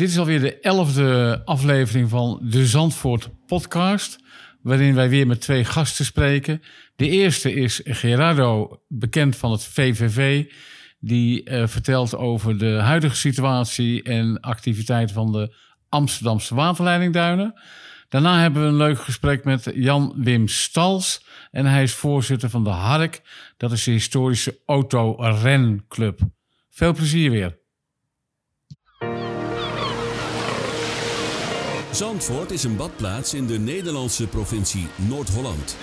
Dit is alweer de elfde aflevering van de Zandvoort podcast, waarin wij weer met twee gasten spreken. De eerste is Gerardo, bekend van het VVV, die uh, vertelt over de huidige situatie en activiteiten van de Amsterdamse waterleidingduinen. Daarna hebben we een leuk gesprek met Jan Wim Stals. En hij is voorzitter van de HARK. Dat is de historische autorenclub. Veel plezier weer. Zandvoort is een badplaats in de Nederlandse provincie Noord-Holland.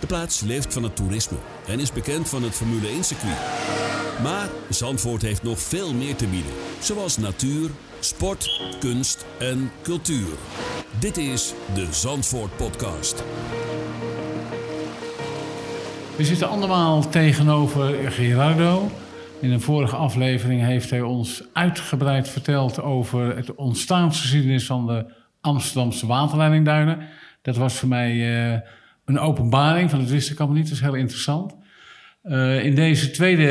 De plaats leeft van het toerisme en is bekend van het Formule 1-circuit. Maar Zandvoort heeft nog veel meer te bieden, zoals natuur, sport, kunst en cultuur. Dit is de Zandvoort Podcast. We zitten allemaal tegenover Gerardo. In een vorige aflevering heeft hij ons uitgebreid verteld over het ontstaansgeschiedenis van de Amsterdamse waterleidingduinen. Dat was voor mij uh, een openbaring, van het wist ik allemaal niet, dat is heel interessant. Uh, in deze tweede,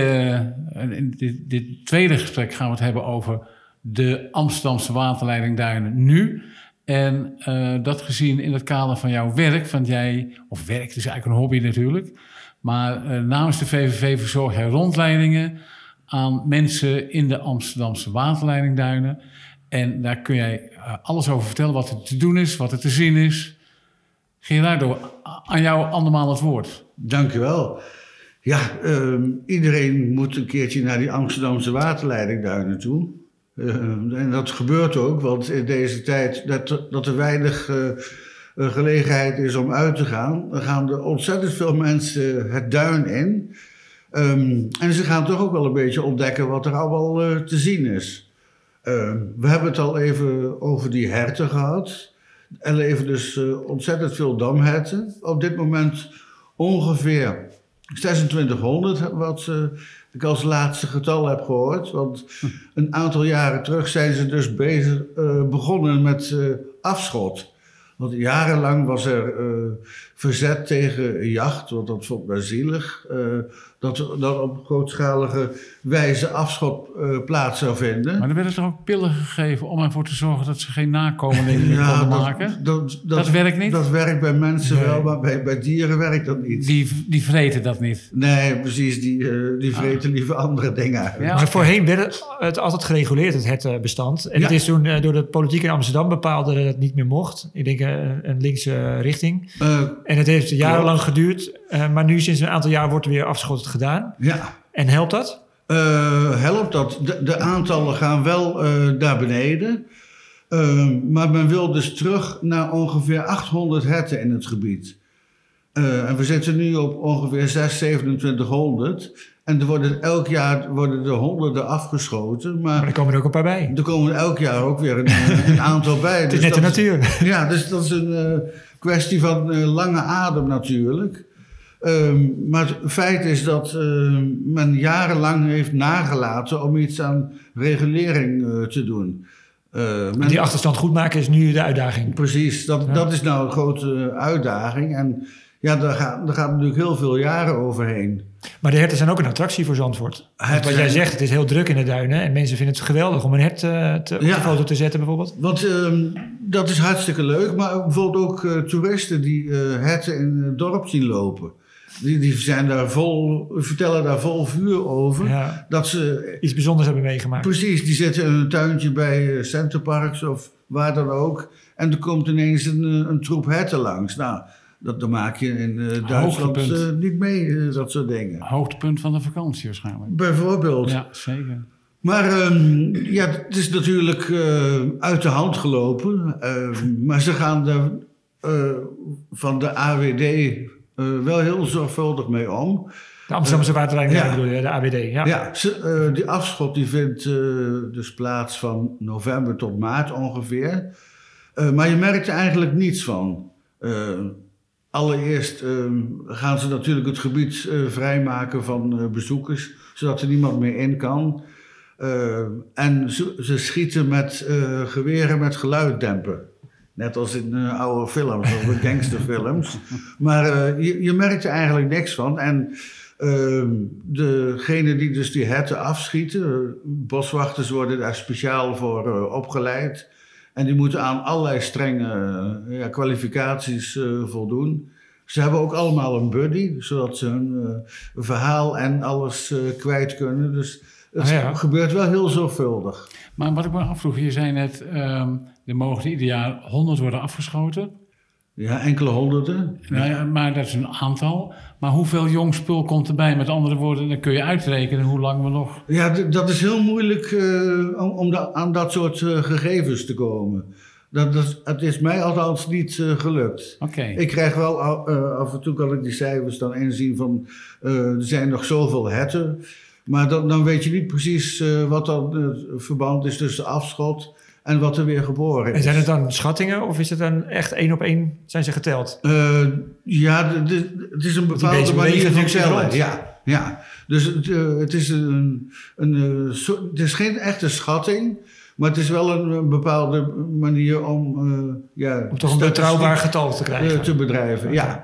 uh, in dit, dit, tweede gesprek gaan we het hebben over de Amsterdamse waterleidingduinen nu. En dat gezien in het kader van jouw werk, want jij, of werk, is eigenlijk een hobby natuurlijk. Maar namens de VVV verzorg jij rondleidingen aan mensen in de Amsterdamse waterleidingduinen. En daar kun jij uh, alles over vertellen, wat er te doen is, wat er te zien is. Gerardo, aan jou andermaal het woord. Dank wel. Ja, uh, iedereen moet een keertje naar die Amsterdamse waterleidingduinen toe. Uh, en dat gebeurt ook, want in deze tijd dat, dat er weinig uh, gelegenheid is om uit te gaan, dan gaan er ontzettend veel mensen het duin in. Um, en ze gaan toch ook wel een beetje ontdekken wat er allemaal te zien is. Uh, we hebben het al even over die herten gehad. Er leven dus uh, ontzettend veel damherten. Op dit moment ongeveer 2600, wat uh, ik als laatste getal heb gehoord. Want een aantal jaren terug zijn ze dus bezig, begonnen met afschot. Want jarenlang was er verzet tegen jacht, want dat vond men zielig dat dat op grootschalige wijze afschot uh, plaats zou vinden. Maar er werden toch ook pillen gegeven om ervoor te zorgen dat ze geen nakomelingen meer konden dat, maken? Dat, dat, dat, werkt niet? Dat werkt bij mensen wel, maar bij, bij dieren werkt dat niet. Die, die vreten dat niet? Nee, precies. Die, uh, die vreten ah. liever andere dingen ja, Maar voorheen werd het altijd gereguleerd, het hertenbestand. En het is toen uh, door de politiek in Amsterdam bepaald dat het niet meer mocht. Ik denk een linkse richting. En het heeft jarenlang geduurd. maar nu sinds een aantal jaar wordt er weer afschot gedaan. Ja. En helpt dat? Uh, helpt dat? De, de, aantallen gaan wel uh, naar beneden. Maar men wil dus terug naar ongeveer 800 herten in het gebied. en we zitten nu op ongeveer 6, 2700. En er worden elk jaar worden er honderden afgeschoten. Maar, maar er komen er ook een paar bij. Er komen elk jaar ook weer een, een aantal bij. het is dus net de natuur. Ja, dus dat is een kwestie van lange adem natuurlijk. Um, maar het feit is dat uh, men jarenlang heeft nagelaten om iets aan regulering uh, te doen. Uh, men... Die achterstand goed maken is nu de uitdaging. Precies, dat, ja. dat is nou een grote uitdaging. En ja, daar gaat, daar gaat natuurlijk heel veel jaren overheen. Maar de herten zijn ook een attractie voor Zandvoort. Wat jij zegt, het is heel druk in de duinen. En mensen vinden het geweldig om een hert uh, te, op de foto te zetten bijvoorbeeld. Want uh, dat is hartstikke leuk. Maar bijvoorbeeld ook uh, toeristen die uh, herten in het dorp zien lopen. Die, die zijn daar vol, vertellen daar vol vuur over. Ja, dat ze iets bijzonders hebben meegemaakt. Precies, die zitten in een tuintje bij Centerparks of waar dan ook. En er komt ineens een, een troep herten langs. Nou, dat, dat maak je in uh, Duitsland uh, niet mee, uh, dat soort dingen. Hoogtepunt van de vakantie waarschijnlijk. Bijvoorbeeld. Ja, zeker. Maar um, ja, het is natuurlijk uit de hand gelopen. Ehm, maar ze gaan er van de AWD wel heel zorgvuldig mee om. De Amsterdamse waterleiding, ja. bedoel je, de AWD. Ja, ja die afschot die vindt dus plaats van november tot maart ongeveer. maar je merkt er eigenlijk niets van. Allereerst ehm, gaan ze natuurlijk het gebied vrijmaken van bezoekers, zodat er niemand meer in kan. en ze, schieten met geweren met geluiddemper. Net als in oude films, of gangsterfilms. maar je, je merkt er eigenlijk niks van. En Ehm, degene die dus die herten afschieten, boswachters worden daar speciaal voor opgeleid. En die moeten aan allerlei strenge ja, kwalificaties voldoen. Ze hebben ook allemaal een buddy, zodat ze hun verhaal en alles kwijt kunnen. Dus het ah, gebeurt wel heel zorgvuldig. Maar wat ik me afvroeg, je zei net, um, er mogen ieder jaar 100 worden afgeschoten. Ja, enkele honderden. Nou ja, maar dat is een aantal. Maar hoeveel jong spul komt erbij? Met andere woorden, dan kun je uitrekenen hoe lang we nog... Ja, dat is heel moeilijk uh, om, aan dat soort uh, gegevens te komen. Dat, dat, het is mij althans niet uh, gelukt. Oké. Ik krijg wel af en toe kan ik die cijfers dan inzien van... er zijn nog zoveel herten. Maar dan, dan weet je niet precies wat dan het verband is tussen afschot en wat er weer geboren is. En zijn het dan schattingen of is het dan echt één op één zijn ze geteld? Uh, ja, het is een bepaalde manier van tellen. Ja, ja. Dus het, uh, het is, een, een, uh, so, het is geen echte schatting, maar het is wel een, een bepaalde manier om... ja, om toch een betrouwbaar getal te krijgen. te bedrijven, okay. ja.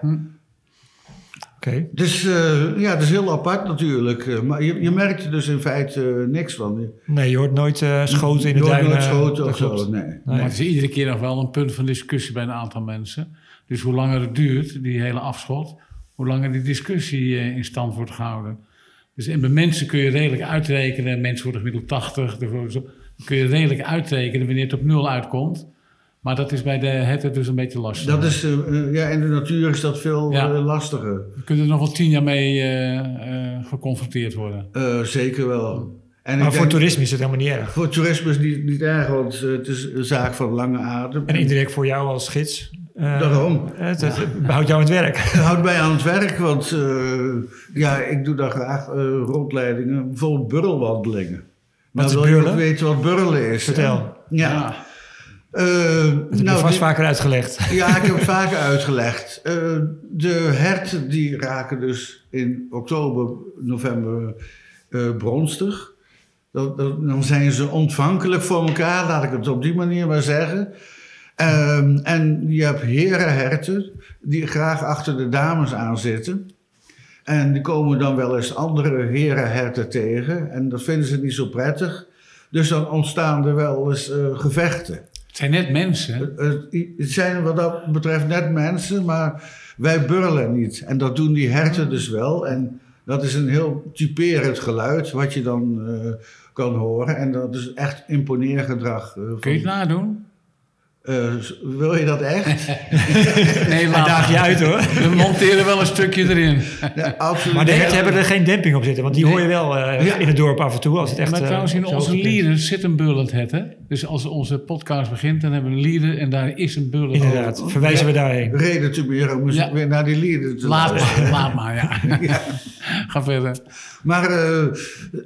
Okay. Dus uh, ja, dat is heel apart natuurlijk. Uh, maar je, je merkt er dus in feite uh, niks van. Nee, je hoort nooit schoten in de duinen. nooit schoten of zo, nee. nee. Maar het is iedere keer nog wel een punt van discussie bij een aantal mensen. Dus hoe langer het duurt, die hele afschot, hoe langer die discussie in stand wordt gehouden. Dus en bij mensen kun je redelijk uitrekenen, mensen worden gemiddeld 80, dan kun je redelijk uitrekenen wanneer het op nul uitkomt. Maar dat is bij de herten dus een beetje lastig. Dat is, uh, ja, in de natuur is dat veel ja. uh, lastiger. Je kunt er nog wel tien jaar mee uh, geconfronteerd worden. zeker wel. En maar voor toerisme is het helemaal niet erg. Voor toerisme is het niet, niet erg, want het is een zaak van lange adem. En indirect voor jou als gids. Daarom. Het, het ja. houdt jou aan het werk. Het houdt mij aan het werk, want ja, ik doe daar graag rondleidingen. Bijvoorbeeld burrelwandelingen. Wat nou, wil je weten wat burrelen is? Vertel. ja. Uh, dat heb nou, je vast vaker uitgelegd. Ja, ik heb het vaker uitgelegd. Uh, de herten die raken dus in oktober, november uh, bronstig. Dan, dan, zijn ze ontvankelijk voor elkaar, laat ik het op die manier maar zeggen. Uh, en je hebt herenherten die graag achter de dames aan zitten. En die komen dan wel eens andere herenherten tegen. En dat vinden ze niet zo prettig. Dus dan ontstaan er wel eens gevechten. Het zijn net mensen. Het zijn wat dat betreft net mensen, maar wij burlen niet. En dat doen die herten dus wel. En dat is een heel typerend geluid wat je dan uh, kan horen. En dat is echt imponeergedrag. Uh, Kun je het nadoen? Uh, wil je dat echt? nee, laat daag je uit hoor. We monteren wel een stukje erin. Ja, absoluut. Maar de herten hebben er geen demping op zitten, want die hoor je wel uh, ja. in het dorp af en toe. Als het echt, maar trouwens, in onze lieren zit een bullend het. Hè? Dus als onze podcast begint, dan hebben we een lieren en daar is een bullend Inderdaad, over. verwijzen we daarheen. Reden te meer om ja. weer naar die lieren te Laat maar, laat maar, ja. Ga verder. Maar uh,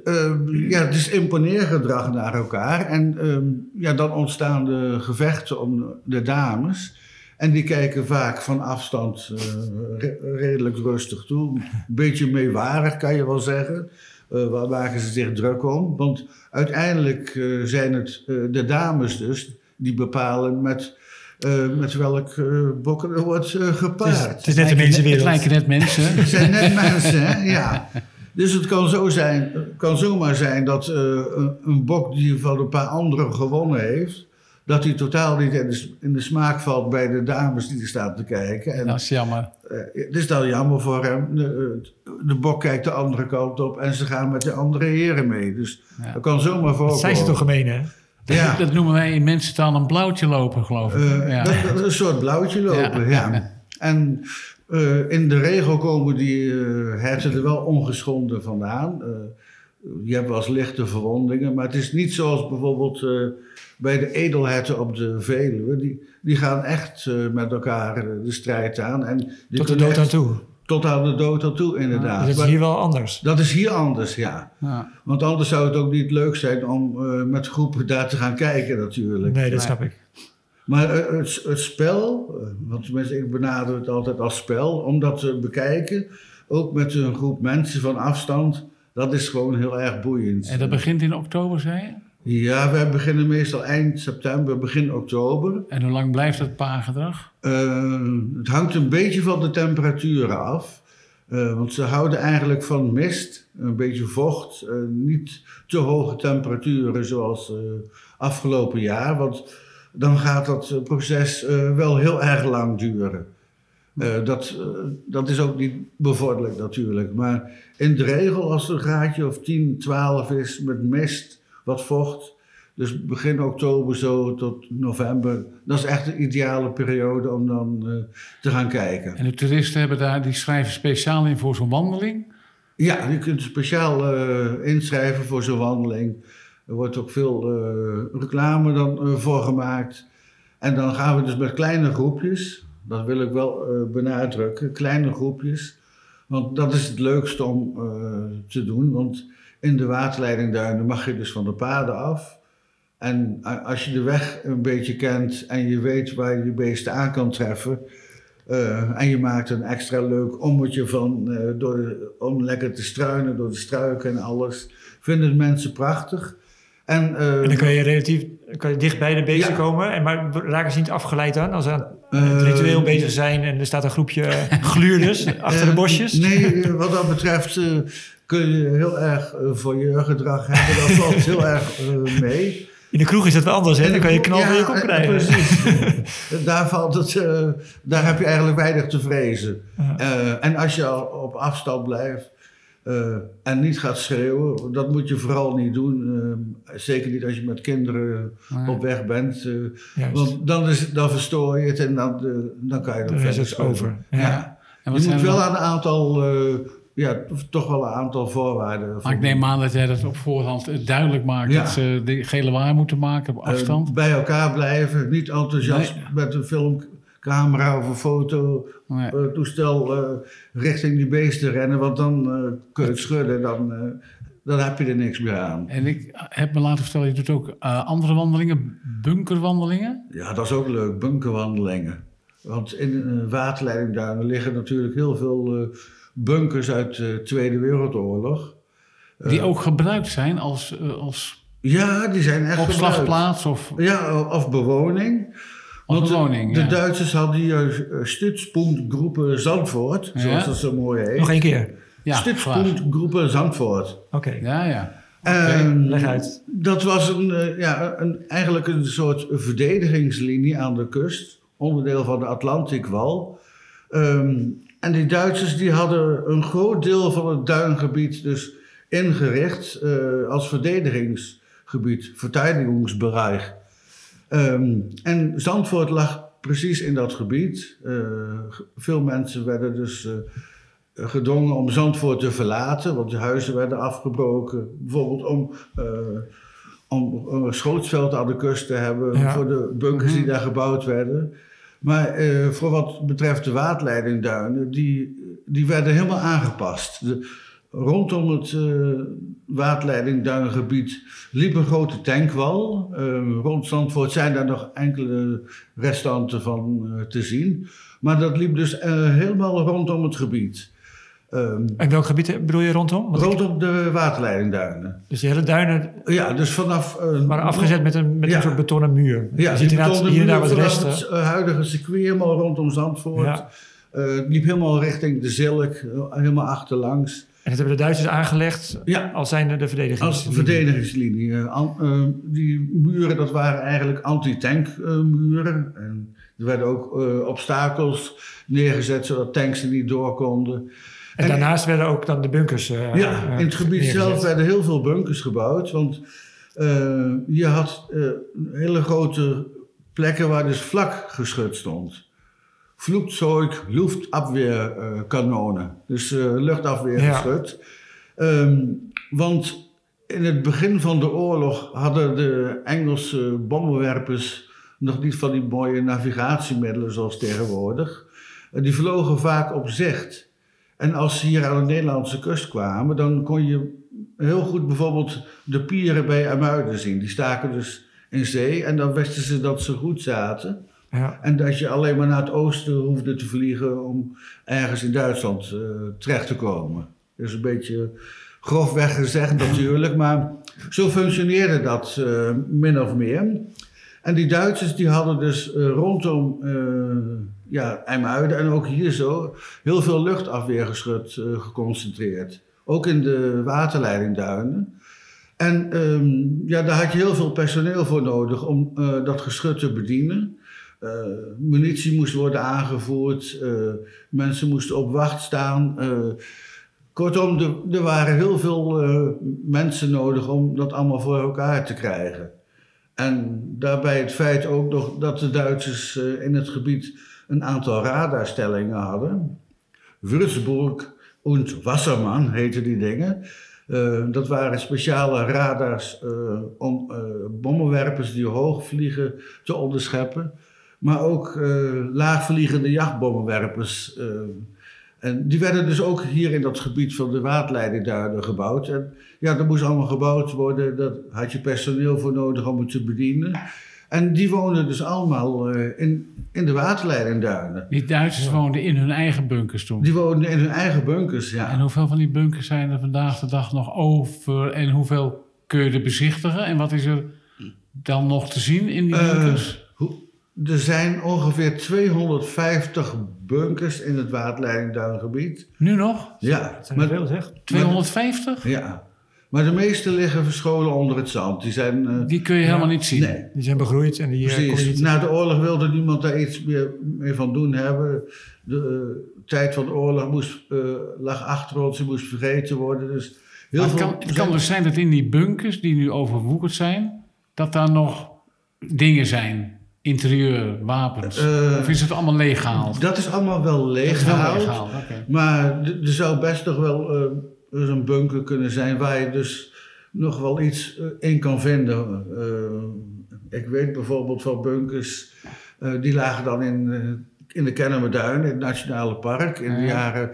uh, ja, het is imponeergedrag naar elkaar. En uh, ja, dan ontstaan de gevechten om de dames. En die kijken vaak van afstand re redelijk rustig toe. Een beetje meewarig kan je wel zeggen. waar maken ze zich druk om? Want uiteindelijk zijn het de dames dus die bepalen met... Uh, met welk uh, bokken er wordt uh, gepaard. Het is, het is net mensenwereld. Het lijken net mensen. Het zijn net mensen, hè? ja. Dus het kan, zo zijn, kan zomaar zijn dat uh, een, een, bok die van een paar anderen gewonnen heeft, dat hij totaal niet in de, in de, smaak valt bij de dames die er staan te kijken. En, dat is jammer. Uh, het is dan jammer voor hem. De, de, bok kijkt de andere kant op en ze gaan met de andere heren mee. Dus ja. dat kan zomaar voorkomen. Dat zijn ze toch gemeen, hè? Ja. Dat noemen wij in mensentaal een blauwtje lopen, geloof ik. Uh, ja. dat, dat, een soort blauwtje lopen, ja. ja. En uh, in de regel komen die uh, herten er wel ongeschonden vandaan. Je hebt wel eens lichte verwondingen, maar het is niet zoals bijvoorbeeld bij de edelherten op de Veluwe. Die, die gaan echt met elkaar de strijd aan. En Tot de dood aan toe? Tot aan de dood aan toe, inderdaad. dat is hier wel anders? Dat is hier anders, ja. ja. Want anders zou het ook niet leuk zijn om met groepen daar te gaan kijken natuurlijk. Nee, dat snap ik. Maar het, het spel, eh, want tenminste ik benader het altijd als spel, om dat te bekijken, ook met een groep mensen van afstand, dat is gewoon heel erg boeiend. En dat begint in oktober, zei je? Ja, wij beginnen meestal eind september, begin oktober. En hoe lang blijft dat paargedrag? Uh, het hangt een beetje van de temperaturen af. want ze houden eigenlijk van mist, een beetje vocht, niet te hoge temperaturen zoals afgelopen jaar. Want dan gaat dat proces wel heel erg lang duren. Dat, dat is ook niet bevorderlijk natuurlijk. Maar in de regel, als het een graadje of 10, 12 is met mist, wat vocht, dus begin oktober zo tot november. Dat is echt de ideale periode om dan uh, te gaan kijken. En de toeristen hebben daar, die schrijven speciaal in voor zo'n wandeling? Ja, je kunt speciaal inschrijven voor zo'n wandeling. Er wordt ook veel reclame dan voor gemaakt. En dan gaan we dus met kleine groepjes. Dat wil ik wel benadrukken. Kleine groepjes. Want dat is het leukste om te doen. Want in de waterleidingduinen mag je dus van de paden af. En als je de weg een beetje kent en je weet waar je je beesten aan kan treffen. Uh, en je maakt een extra leuk ommetje van uh, door om lekker te struinen door de struiken en alles. Vinden mensen prachtig. En, uh, en dan kan je relatief kan je dicht bij de beesten komen. En, maar raken ze niet afgeleid aan als ze aan het ritueel bezig zijn en er staat een groepje gluurders achter de bosjes? Nee, wat dat betreft kun je heel erg voor je gedrag hebben. Dat valt heel erg mee. In de kroeg is het wel anders, hè? Dan kan je knal je kop krijgen. Precies. daar, valt het, uh, daar heb je eigenlijk weinig te vrezen. Uh, en als je al op afstand blijft uh, en niet gaat schreeuwen, dat moet je vooral niet doen. zeker niet als je met kinderen op weg bent. want dan, is, dan verstoor je het en dan, dan kan je er verder is het over. Ja. ja. En je moet wel aan een aantal ja, toch wel een aantal voorwaarden. Maar ik neem aan dat jij dat op voorhand duidelijk maakt. Dat ze de gele waar moeten maken op afstand. Bij elkaar blijven. Niet enthousiast met een filmcamera of een foto nee. uh, toestel uh, richting die beesten rennen. Want dan kun je het schudden. Dan, dan heb je er niks meer aan. En ik heb me laten vertellen, je doet ook andere wandelingen. Bunkerwandelingen. Ja, dat is ook leuk. Bunkerwandelingen. Want in een waterleidingduinen liggen natuurlijk heel veel bunkers uit de Tweede Wereldoorlog. Die eh, ook gebruikt zijn als, eh, als ja, die zijn echt opslagplaats of... Ja, of bewoning. Want de, Duitsers hadden hier uh, Stützpunktgroepen Zandvoort, zoals dat zo mooi heet. Nog één keer. Ja, Stützpunktgroepen Zandvoort. Oké. Ja, ja. leg uit. Dat was een, ja, een, eigenlijk een soort verdedigingslinie aan de kust, onderdeel van de Atlantikwal. Um, en die Duitsers die hadden een groot deel van het duingebied dus ingericht uh, als verdedigingsgebied, verteidigingsbereich. Um, en Zandvoort lag precies in dat gebied. Uh, veel mensen werden dus uh, gedwongen om Zandvoort te verlaten, want de huizen werden afgebroken. Bijvoorbeeld om, om een schootsveld aan de kust te hebben voor de bunkers die mhm. daar gebouwd werden. Maar voor wat betreft de waterleidingduinen, die, die werden helemaal aangepast. De, rondom het uh, waterleidingduingebied liep een grote tankwal. Uh, rond Zandvoort zijn daar nog enkele restanten van te zien. Maar dat liep dus helemaal rondom het gebied. Um, en welk gebied bedoel je rondom? rondom de waterleidingduinen. Dus die hele duinen ja, dus vanaf, uh, waren afgezet met een, met een soort betonnen muur. Ja, je ziet inderdaad hier en daar wat resten. Het uh, huidige circuit helemaal rondom Zandvoort. Ja. Uh, liep helemaal richting de Zilk, helemaal achterlangs. En dat hebben de Duitsers aangelegd ja. als zijnde de verdedigingslinie? Als verdedigingslinie. die muren, dat waren eigenlijk anti-tankmuren. en er werden ook obstakels neergezet, zodat tanks er niet door konden. En, daarnaast werden ook dan de bunkers. Ja, in het gebied zelf werden heel veel bunkers gebouwd. Want je had hele grote plekken waar dus vlak geschut stond. Vloekzeug, luchtabweerkanonen. dus luchtafweergeschut. Ja. Um, want in het begin van de oorlog hadden de Engelse bommenwerpers nog niet van die mooie navigatiemiddelen zoals tegenwoordig. die vlogen vaak op zicht. En als ze hier aan de Nederlandse kust kwamen, dan kon je heel goed bijvoorbeeld de pieren bij Amuiden zien. Die staken dus in zee en dan wisten ze dat ze goed zaten. Ja. En dat je alleen maar naar het oosten hoefde te vliegen om ergens in Duitsland uh, terecht te komen. Dat is een beetje grofweg gezegd natuurlijk, maar zo functioneerde dat uh, min of meer. En die Duitsers die hadden dus rondom ja, IJmuiden en ook hier zo heel veel luchtafweergeschut geconcentreerd. Ook in de waterleidingduinen. En ehm, ja, daar had je heel veel personeel voor nodig om dat geschut te bedienen. Uh, munitie moest worden aangevoerd, uh, mensen moesten op wacht staan. Uh, kortom, er waren heel veel mensen nodig om dat allemaal voor elkaar te krijgen. En daarbij het feit ook nog dat de Duitsers in het gebied een aantal radarstellingen hadden. Würzburg en Wasserman heten die dingen. dat waren speciale radars om bommenwerpers die hoog vliegen te onderscheppen maar ook uh, laagvliegende jachtbommenwerpers. Uh, en die werden dus ook hier in dat gebied van de waterleidingduinen gebouwd. En ja, dat moest allemaal gebouwd worden. Daar had je personeel voor nodig om het te bedienen. En die woonden dus allemaal uh, in, in de waterleidingduinen. Die Duitsers woonden in hun eigen bunkers toen? Die woonden in hun eigen bunkers, ja. En hoeveel van die bunkers zijn er vandaag de dag nog over? En hoeveel kun je er bezichtigen? En wat is er dan nog te zien in die bunkers? Er zijn ongeveer 250 bunkers in het waterleidingduingebied. Nu nog? Ja. Dat zijn er veel zeg. 250? Ja. Maar de meeste liggen verscholen onder het zand. Die, zijn, uh, die kun je helemaal niet zien. Nee. Die zijn begroeid en die eh, Precies. Na de oorlog wilde niemand daar iets meer mee van doen hebben. De uh, tijd van de oorlog moest, lag achter ons, die moest vergeten worden. Dus heel het, kan, het kan dus zijn dat in die bunkers die nu overwoekerd zijn, dat daar nog dingen zijn interieur, wapens? Uh, of is het allemaal legaal? Dat is allemaal wel legaal Maar er zou best nog wel uh, een bunker kunnen zijn waar je dus nog wel iets uh, in kan vinden. ik weet bijvoorbeeld van bunkers, die lagen dan in, in de Kennemerduin, in het Nationale Park, in de jaren...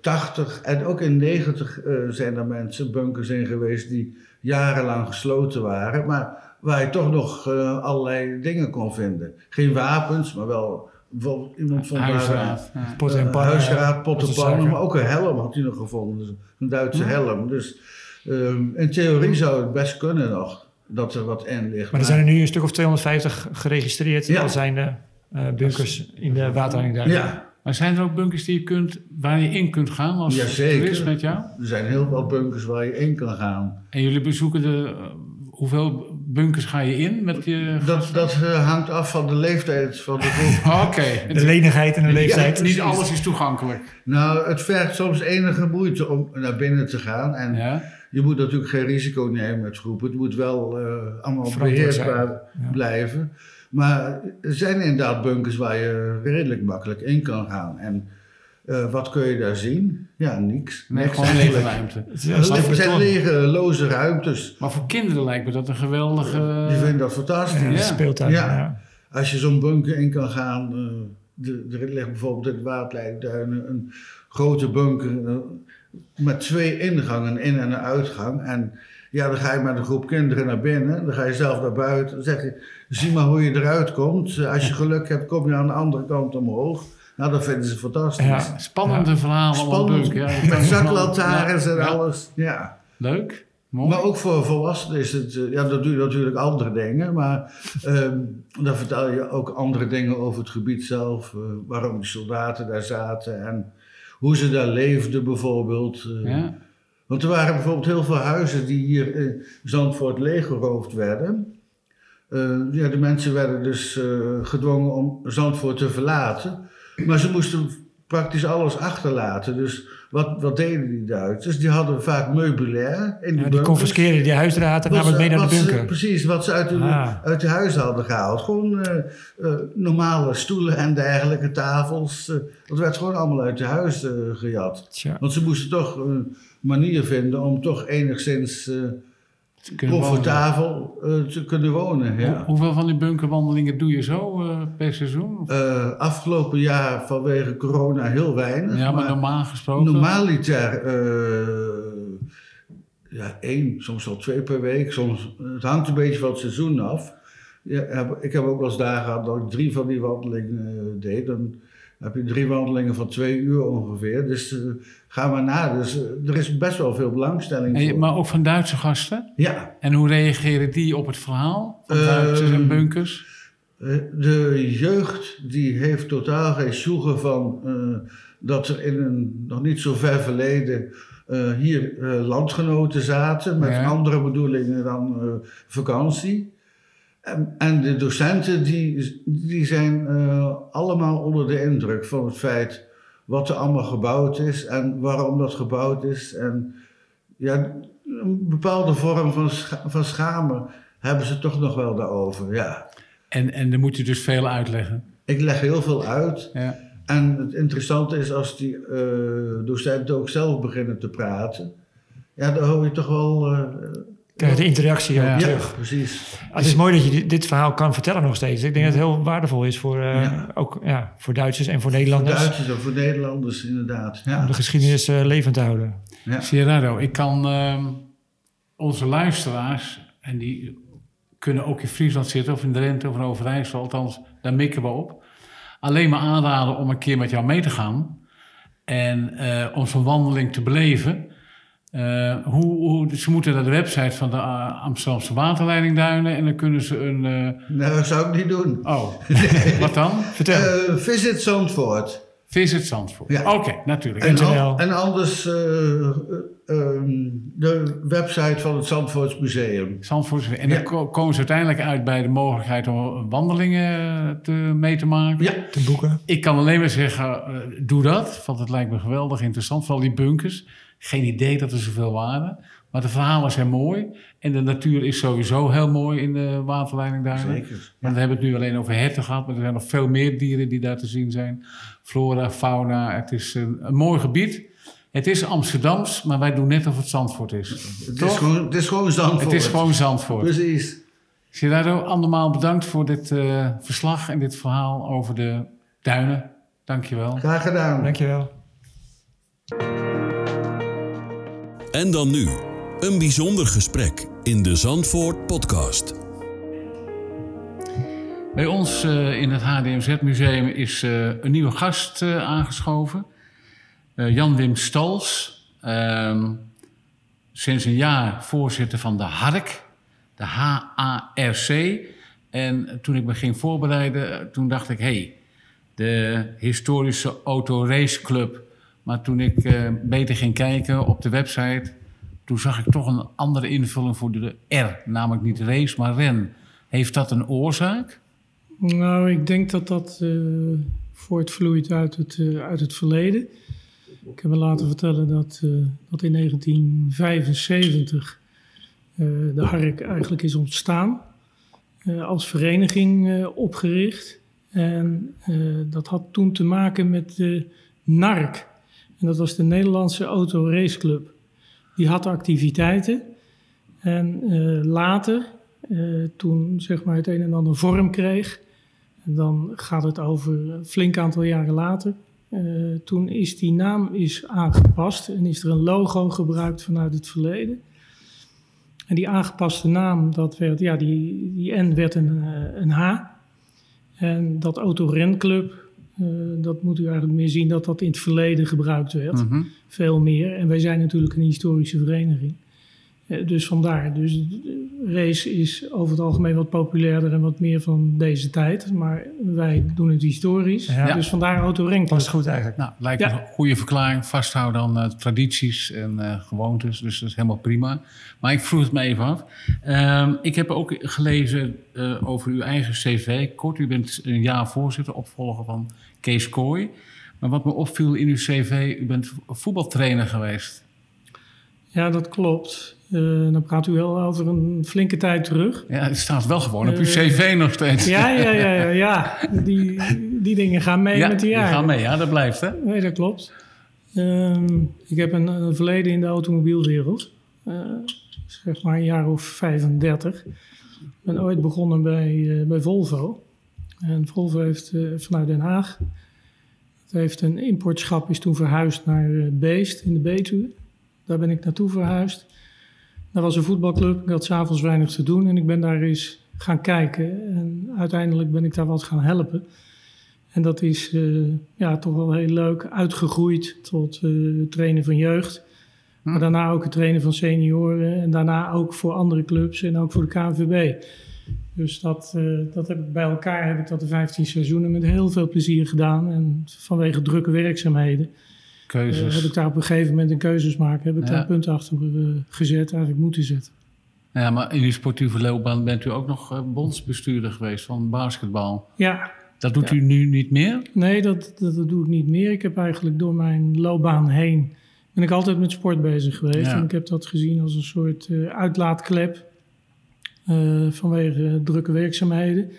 80 en ook in 90 zijn er mensen, bunkers in geweest die jarenlang gesloten waren. Maar waar je toch nog uh, allerlei dingen kon vinden. Geen wapens, maar wel bijvoorbeeld iemand van huisraad, daar, ja. pot en huisraad, pot en pannen, maar ook een helm had hij nog gevonden, dus een Duitse helm. Dus um, in theorie zou het best kunnen nog dat er wat in ligt. Maar er zijn er nu een stuk of 250 geregistreerd ja. al zijn de uh, bunkers in de waterleiding Ja. Maar zijn er ook bunkers die je kunt, waar je in kunt gaan als toerist met jou? Er zijn heel veel bunkers waar je in kan gaan. En jullie bezoeken de hoeveel bunkers ga je in met je... Dat, dat uh, hangt af van de leeftijd van de groep. Oké. De lenigheid en de leeftijd. Ja, niet alles is toegankelijk. Nou, het vergt soms enige moeite om naar binnen te gaan. En ja. je moet natuurlijk geen risico nemen met groepen. Het moet wel uh, allemaal beheersbaar blijven. Maar er zijn inderdaad bunkers waar je redelijk makkelijk in kan gaan. En uh, wat kun je daar zien? Ja, niks. Nee, niks gewoon lege ruimte. Het zijn lege, loze ruimtes. Maar voor kinderen lijkt me dat een geweldige... Die vinden dat fantastisch. Ja, speeltuin. Ja. ja. Als je zo'n bunker in kan gaan... Uh, de, er ligt bijvoorbeeld in de Waardleidduinen een grote bunker... Uh, met twee ingangen, in- en een uitgang. En ja, dan ga je met een groep kinderen naar binnen. Dan ga je zelf naar buiten. Dan zeg je, zie maar hoe je eruit komt. Als je geluk hebt, kom je aan de andere kant omhoog. Nou, dat vinden ze fantastisch. Ja, spannende ja. verhalen. Spannend, ja, met zaklantaarns en alles. Ja. Leuk. Mooi. Maar ook voor volwassenen is het, eh, ja, dat doe je natuurlijk andere dingen, maar um, dan vertel je ook andere dingen over het gebied zelf, uh, waarom die soldaten daar zaten en hoe ze daar leefden bijvoorbeeld. Uh, ja. Want er waren bijvoorbeeld heel veel huizen die hier in Zandvoort leeggeroofd werden. ja, de mensen werden dus gedwongen om Zandvoort te verlaten. Maar ze moesten praktisch alles achterlaten. Dus wat, wat deden die Duitsers? Die hadden vaak meubilair in die ja, Die confiskeerden die huisraad en namen het mee naar de bunker. Ze, precies, wat ze uit de, ah. uit de huis hadden gehaald. Gewoon uh, uh, normale stoelen en dergelijke tafels. Uh, dat werd gewoon allemaal uit de huis gejat. Tja. Want ze moesten toch een manier vinden om toch enigszins comfortabel uh, te kunnen wonen. Ja. Hoe, hoeveel van die bunkerwandelingen doe je zo uh, per seizoen? Uh, afgelopen jaar vanwege corona heel weinig. Ja, maar, maar normaal gesproken? Normaliter ja, één, soms wel twee per week. Soms, het hangt een beetje van het seizoen af. Ja, ik heb ook wel eens dagen gehad dat ik drie van die wandelingen deed. Dan heb je drie wandelingen van twee uur ongeveer. Dus uh, ga maar na. Dus er is best wel veel belangstelling en, voor. Maar ook van Duitse gasten? Ja. En hoe reageren die op het verhaal van Duitsers en bunkers? de jeugd die heeft totaal geen sjoegen van dat er in een nog niet zo ver verleden uh, hier uh, landgenoten zaten met andere bedoelingen dan uh, vakantie. En, en, de docenten die, die zijn allemaal onder de indruk van het feit wat er allemaal gebouwd is en waarom dat gebouwd is. En ja, een bepaalde vorm van, scha van schamen hebben ze toch nog wel daarover, ja. En, en dan moet je dus veel uitleggen? Ik leg heel veel uit. Ja. En het interessante is als die uh, docenten ook zelf beginnen te praten. Ja, dan hoor je toch wel... Uh, Krijg de interactie ook ja, terug. precies. Het is mooi dat je dit verhaal kan vertellen nog steeds. Ik denk dat het heel waardevol is voor, uh, ja. ook, ja, voor Duitsers en voor Nederlanders. Voor Duitsers en voor Nederlanders, inderdaad. Ja. Om de geschiedenis levend te houden. Ja. Gerardo, ik kan ehm, onze luisteraars, en die kunnen ook in Friesland zitten of in Drenthe of in Overijssel, althans, daar mikken we op alleen maar aanraden om een keer met jou mee te gaan. En uh, om zo'n wandeling te beleven. Uh, hoe, hoe, ze moeten naar de website van de uh, Amsterdamse waterleidingduinen en dan kunnen ze een. Nou, dat zou ik niet doen. Oh, wat dan? Vertel. Visit Zandvoort. Visit Zandvoort. Ja. Oké, natuurlijk. En, al, en anders um, de website van het Zandvoorts Museum. Zandvoorts En dan komen ze uiteindelijk uit bij de mogelijkheid om wandelingen te, mee te maken. Ja, te boeken. Ik kan alleen maar zeggen, uh, doe dat. Want het lijkt me geweldig interessant. Vooral die bunkers. Geen idee dat er zoveel waren. Maar de verhalen zijn mooi. En de natuur is sowieso heel mooi in de waterleiding daar. Zeker. Want we hebben het nu alleen over herten gehad. Maar er zijn nog veel meer dieren die daar te zien zijn. Flora, fauna. Het is een, een mooi gebied. Het is Amsterdams, maar wij doen net of het Zandvoort is. Het, is gewoon, het is gewoon Zandvoort. Het is gewoon Zandvoort. Precies. Gerardo, andermaal bedankt voor dit uh, verslag en dit verhaal over de duinen. Dankjewel. Graag gedaan. Dankjewel. En dan nu, een bijzonder gesprek in de Zandvoort podcast. Bij ons uh, in het HDMZ-museum is uh, een nieuwe gast aangeschoven. Uh, Jan Wim Stals, uh, sinds een jaar voorzitter van de HARC, de H-A-R-C. En toen ik me ging voorbereiden, toen dacht ik, hé, hey, de historische autoraceclub. Maar toen ik uh, beter ging kijken op de website, toen zag ik toch een andere invulling voor de R. Namelijk niet race, maar ren. Heeft dat een oorzaak? Nou, ik denk dat dat uh, voortvloeit uit het, uh, uit het verleden. Ik heb me laten vertellen dat, dat in 1975 uh, de Hark eigenlijk is ontstaan. Als vereniging opgericht. En dat had toen te maken met de NARC. En dat was de Nederlandse Autoraceclub. Die had activiteiten. En later, toen zeg maar het een en ander vorm kreeg... dan gaat het over een flink aantal jaren later... Uh, toen is die naam is aangepast en is er een logo gebruikt vanuit het verleden. En die aangepaste naam, dat werd, ja, die, die N werd een, een H. En dat autorenclub, dat moet u eigenlijk meer zien dat dat in het verleden gebruikt werd. Mm -hmm. Veel meer. En wij zijn natuurlijk een historische vereniging. Dus vandaar. Dus race is over het algemeen wat populairder en wat meer van deze tijd. Maar wij doen het historisch. Ja. Dus vandaar. Dat is goed eigenlijk. Nou, lijkt me ja. een goede verklaring. Vasthouden aan uh, tradities en uh, gewoontes. Dus dat is helemaal prima. Maar ik vroeg het me even af. Uh, ik heb ook gelezen uh, over uw eigen cv. Kort, u bent een jaar voorzitter, opvolger van Kees Kooi. Maar wat me opviel in uw cv, u bent voetbaltrainer geweest. Ja, dat klopt. Uh, dan praat u wel over een flinke tijd terug. Ja, het staat wel gewoon op uw cv nog steeds. Ja, ja, ja, ja, ja. Die, die dingen gaan mee ja, met de jaren. Die gaan mee, ja, dat blijft, hè? Nee, dat klopt. Um, ik heb een, een, verleden in de automobielwereld. Uh, zeg maar een jaar of 35. Ik ben ooit begonnen bij, bij Volvo. En Volvo heeft vanuit Den Haag... Het heeft een importschap, is toen verhuisd naar Beest in de Betuwe. Daar ben ik naartoe verhuisd. Dat was een voetbalclub. Ik had s'avonds weinig te doen en ik ben daar eens gaan kijken. En uiteindelijk ben ik daar wat gaan helpen. En dat is ja, toch wel heel leuk uitgegroeid tot trainen van jeugd. Hm. Maar daarna ook het trainen van senioren. En daarna ook voor andere clubs en ook voor de KNVB. Dus dat, dat heb ik bij elkaar heb ik dat de 15 seizoenen met heel veel plezier gedaan. En vanwege drukke werkzaamheden keuzes. heb ik daar op een gegeven moment een keuzes maken. Heb ik daar een punt achter gezet, eigenlijk moeten zetten. Ja, maar in uw sportieve loopbaan bent u ook nog uh, bondsbestuurder geweest van basketbal. Ja. Dat doet u nu niet meer? Nee, dat, dat, dat, doe ik niet meer. Ik heb eigenlijk door mijn loopbaan heen... ben ik altijd met sport bezig geweest. En ik heb dat gezien als een soort uh, uitlaatklep... Uh, vanwege drukke werkzaamheden.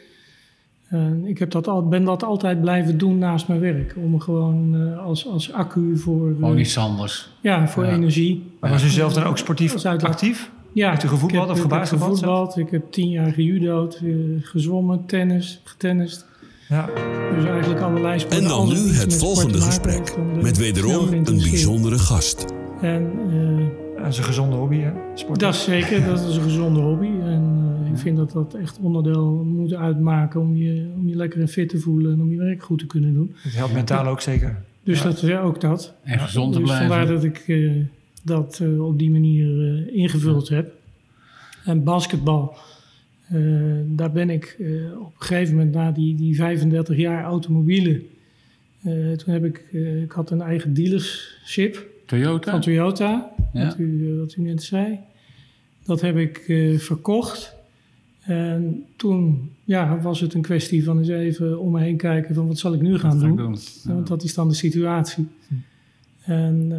En ik heb dat al, ben dat altijd blijven doen naast mijn werk. Om gewoon als, als accu voor... Gewoon iets anders. Ja, voor energie. Maar was u zelf dan ook sportief actief? Ja, Heeft u gevoetbald of gebasketbald? Ik heb gevoetbald, ik heb tien jaar gejudo'd, eh, gezwommen, tennis, getennist. Ja. Dus eigenlijk allerlei sporten. En dan nu het volgende gesprek met wederom een bijzondere gast. En, uh, dat is een gezonde hobby, hè? Dat is zeker, dat is een gezonde hobby. En ik vind dat dat echt onderdeel moet uitmaken om je, om je lekker en fit te voelen en om je werk goed te kunnen doen. Het helpt mentaal ook zeker. Dus ja. dat is ook dat. En gezond te dus blijven. Vandaar dat ik dat uh, op die manier uh, ingevuld heb. En basketbal, uh, daar ben ik op een gegeven moment na die, die 35 jaar automobielen. toen heb ik, ik had een eigen dealership. Toyota? Van Toyota, ja. wat, u, wat u net zei. Dat heb ik verkocht. En toen ja, was het een kwestie van eens even om me heen kijken van wat zal ik nu gaan doen. doen. Ja. Want dat is dan de situatie. Hm. En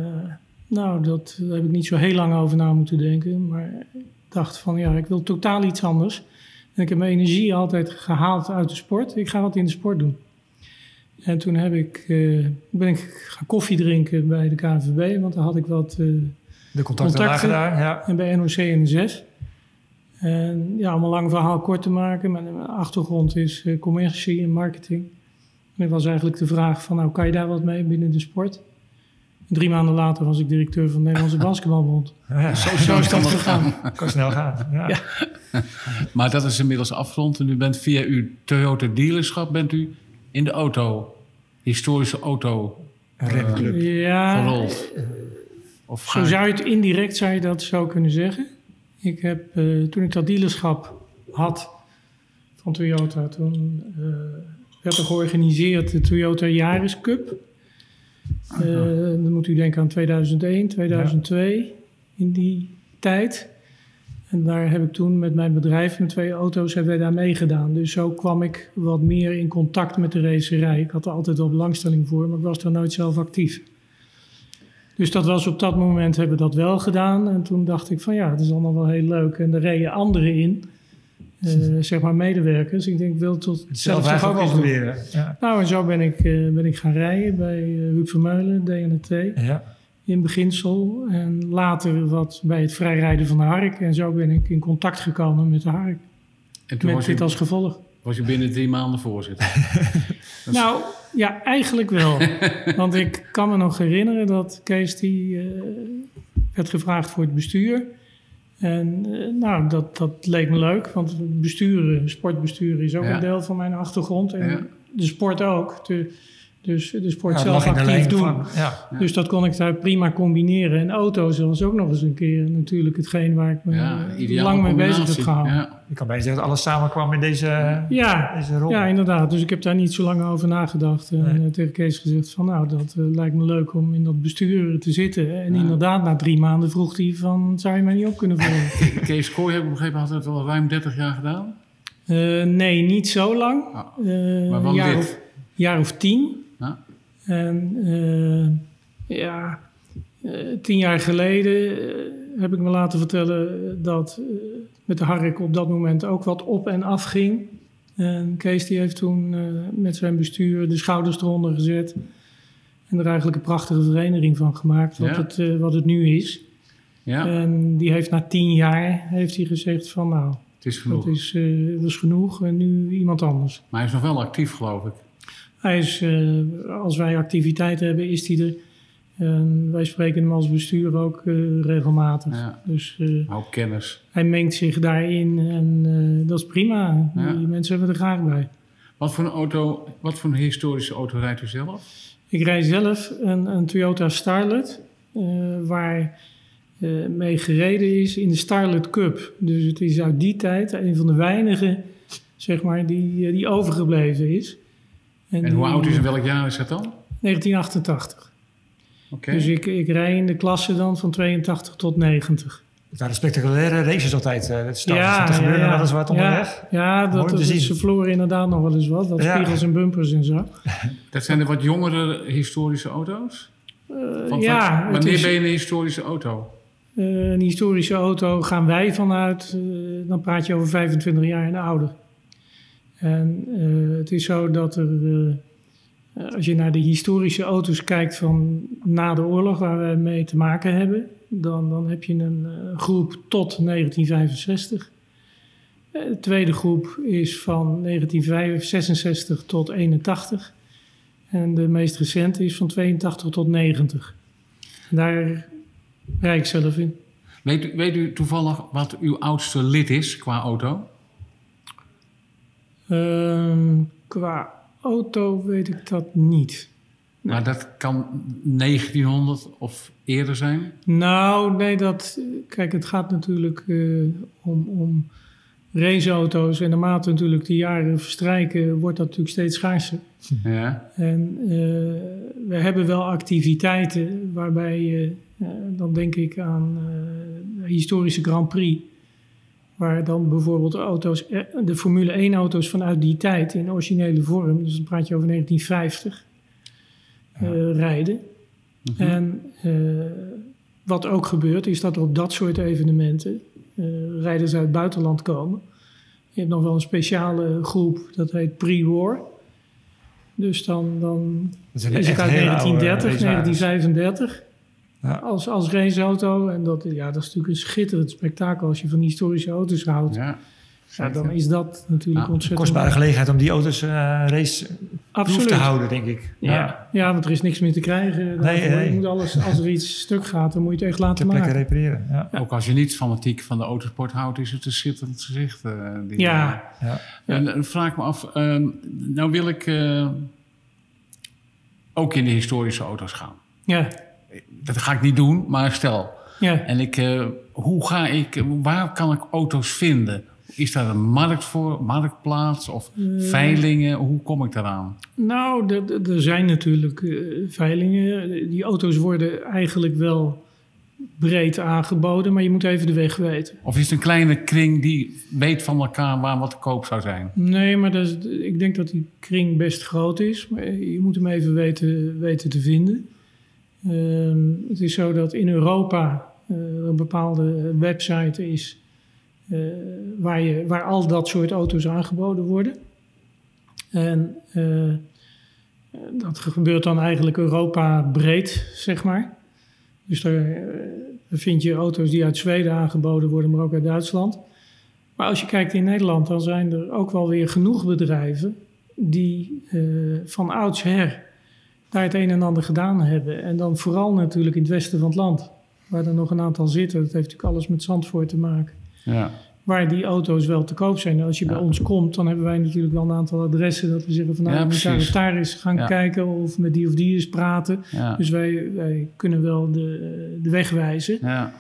nou, dat, daar heb ik niet zo heel lang over na moeten denken. Maar ik dacht van ja, ik wil totaal iets anders. En ik heb mijn energie altijd gehaald uit de sport. Ik ga wat in de sport doen. En toen heb ik, uh, ben ik gaan koffie drinken bij de KNVB, want daar had ik wat uh, de contacten, contacten daar, ja. En bij NOC en NSF. En ja, om een lang verhaal kort te maken, mijn, mijn achtergrond is uh, commercie en marketing. En het was eigenlijk de vraag van, nou kan je daar wat mee binnen de sport? Drie maanden later was ik directeur van de Nederlandse Basketbalbond. Ja, zo, zo is dat gegaan. Kan snel gaan. Ja. ja. maar dat is inmiddels afgerond. En u bent via uw Toyota dealerschap bent u in de auto, historische auto, uh, ja, gerold. Of zo zou je het indirect zou je dat zo kunnen zeggen. Ik heb, uh, toen ik dat dealerschap had van Toyota, toen uh, werd er georganiseerd de Toyota Yaris Cup. Uh, dan moet u denken aan 2001, 2002, ja. in die tijd. En daar heb ik toen met mijn bedrijf, met twee auto's, hebben wij daar meegedaan. Dus zo kwam ik wat meer in contact met de racerij. Ik had er altijd wel belangstelling voor, maar ik was daar nooit zelf actief. Dus dat was op dat moment hebben we dat wel gedaan. En toen dacht ik van ja, het is allemaal wel heel leuk. En er reden anderen in. Uh, zeg maar medewerkers. Ik denk, ik wil tot zelf, zelf ook wel proberen. Ja. Nou, en zo ben ik, uh, ben ik gaan rijden bij uh, Huub Vermeulen, DNT. Ja. In beginsel. En later wat bij het vrijrijden van de Hark. En zo ben ik in contact gekomen met de Hark. En toen met dit je, als gevolg. Was je binnen drie maanden voorzitter? nou, ja, eigenlijk wel. Want ik kan me nog herinneren dat Kees die werd gevraagd voor het bestuur. En nou, dat, dat leek me leuk, want besturen, sportbesturen is ook ja. een deel van mijn achtergrond. En ja. de sport ook. De, dus de sport ja, zelf actief doen. Van, dus dat kon ik daar prima combineren. En auto's was ook nog eens een keer natuurlijk hetgeen waar ik me lang mee bezig heb gehouden. Ik kan bijna zeggen dat alles samenkwam in deze, ja, deze rol. Ja, inderdaad. Dus ik heb daar niet zo lang over nagedacht. En nee. tegen Kees gezegd van nou, dat uh, lijkt me leuk om in dat bestuur te zitten. En inderdaad, na drie maanden vroeg hij van, zou je mij niet op kunnen volgen? Kees Kooi, heb ik begrepen, had het al ruim 30 jaar gedaan? Uh, nee, niet zo lang. Ah, uh, maar een jaar of, jaar of tien. En uh, ja, uh, tien jaar geleden uh, heb ik me laten vertellen dat met de Hark op dat moment ook wat op en af ging. En Kees die heeft toen met zijn bestuur de schouders eronder gezet. En er eigenlijk een prachtige vereniging van gemaakt, wat, ja. het, wat het nu is. Ja. En die heeft na tien jaar heeft hij gezegd van nou, het is genoeg. Dat is, dat is genoeg en nu iemand anders. Maar hij is nog wel actief geloof ik. Hij is, uh, als wij activiteiten hebben, is hij er. En wij spreken hem als bestuur ook uh, regelmatig. Ja. Dus, uh, ook kennis. Hij mengt zich daarin en dat is prima. Ja. Die mensen hebben er graag bij. Wat voor een auto, wat voor een historische auto rijdt u zelf? Ik rijd zelf een, een Toyota Starlet, waar mee gereden is in de Starlet Cup. Dus het is uit die tijd een van de weinige, zeg maar, die, die overgebleven is. En, en hoe oud is en welk jaar is dat dan? 1988. Okay. Dus ik, ik rij in de klasse dan van 82 tot 90. Het waren spectaculaire races altijd. Uh, het ja, er gebeurde ja, wel eens wat onderweg. Ja, dat, dat ze verloren inderdaad nog wel eens wat. Wat spiegels en bumpers en zo. Dat zijn de wat jongere historische auto's? Uh, ja. Wat, wanneer ben je een historische auto? Uh, een historische auto gaan wij vanuit, dan praat je over 25 jaar en ouder. En het is zo dat er eh, als je naar de historische auto's kijkt van na de oorlog waar we mee te maken hebben, dan, dan heb je een uh, groep tot 1965. Eh, de tweede groep is van 1966 tot 81. En de meest recente is van 82 tot 90. Daar rijd ik zelf in. Weet weet u toevallig wat uw oudste lid is qua auto? Uh, qua auto weet ik dat niet. Maar dat kan 1900 of eerder zijn? Nou, nee, dat. Kijk, het gaat natuurlijk uh, om, om raceauto's. En naarmate natuurlijk de jaren verstrijken, wordt dat natuurlijk steeds schaarser. Ja. En uh, we hebben wel activiteiten waarbij je, uh, dan denk ik aan historische Grand Prix. Waar dan bijvoorbeeld auto's, eh, de Formule 1 auto's vanuit die tijd in originele vorm, dus dan praat je over 1950, ja. uh, rijden. Mhm. En uh, wat ook gebeurt, is dat er op dat soort evenementen uh, rijders uit het buitenland komen. Je hebt nog wel een speciale groep, dat heet pre-war. Dus dan, dan is het uit 1930, 1935. Ja. Als, als raceauto. En dat, ja, dat is natuurlijk een schitterend spektakel als je van historische auto's houdt. Ja. Ja, dan is dat natuurlijk ontzettend... Een kostbare gelegenheid om die auto's uh, race Absoluut. te houden, denk ik. Ja. ja, want er is niks meer te krijgen. Nee, nee. Je moet alles, als er iets stuk gaat, dan moet je het echt laten maken. plekken repareren, ja. Ook als je niet fanatiek van de autosport houdt, is het een schitterend gezicht. Uh, die, ja. ja. En, en vraag me af, uh, nou wil ik uh, ook in de historische auto's gaan. Ja dat ga ik niet doen, maar stel. Ja. En ik, uh, hoe ga ik, waar kan ik auto's vinden? Is daar een markt voor, marktplaats of uh, veilingen? Hoe kom ik daaraan? Nou, er zijn natuurlijk uh, veilingen. Die auto's worden eigenlijk wel breed aangeboden, maar je moet even de weg weten. Of is het een kleine kring die weet van elkaar waar wat te koop zou zijn? Nee, maar dat is, ik denk dat die kring best groot is. Maar je moet hem even weten, weten te vinden. Ehm, het is zo dat in Europa uh, een bepaalde website is uh, waar, je, waar al dat soort auto's aangeboden worden. En uh, dat gebeurt dan eigenlijk Europa breed, zeg maar. Dus daar vind je auto's die uit Zweden aangeboden worden, maar ook uit Duitsland. Maar als je kijkt in Nederland, dan zijn er ook wel weer genoeg bedrijven die van oudsher daar het een en ander gedaan hebben. En dan vooral natuurlijk in het westen van het land, waar er nog een aantal zitten. Dat heeft natuurlijk alles met Zandvoort te maken. Ja. Waar die auto's wel te koop zijn. als je bij ons komt, dan hebben wij natuurlijk wel een aantal adressen dat we zeggen van nou, ja, moet daar eens daar eens gaan kijken of met die of die eens praten. Dus wij, wij kunnen wel de, de weg wijzen. Ja.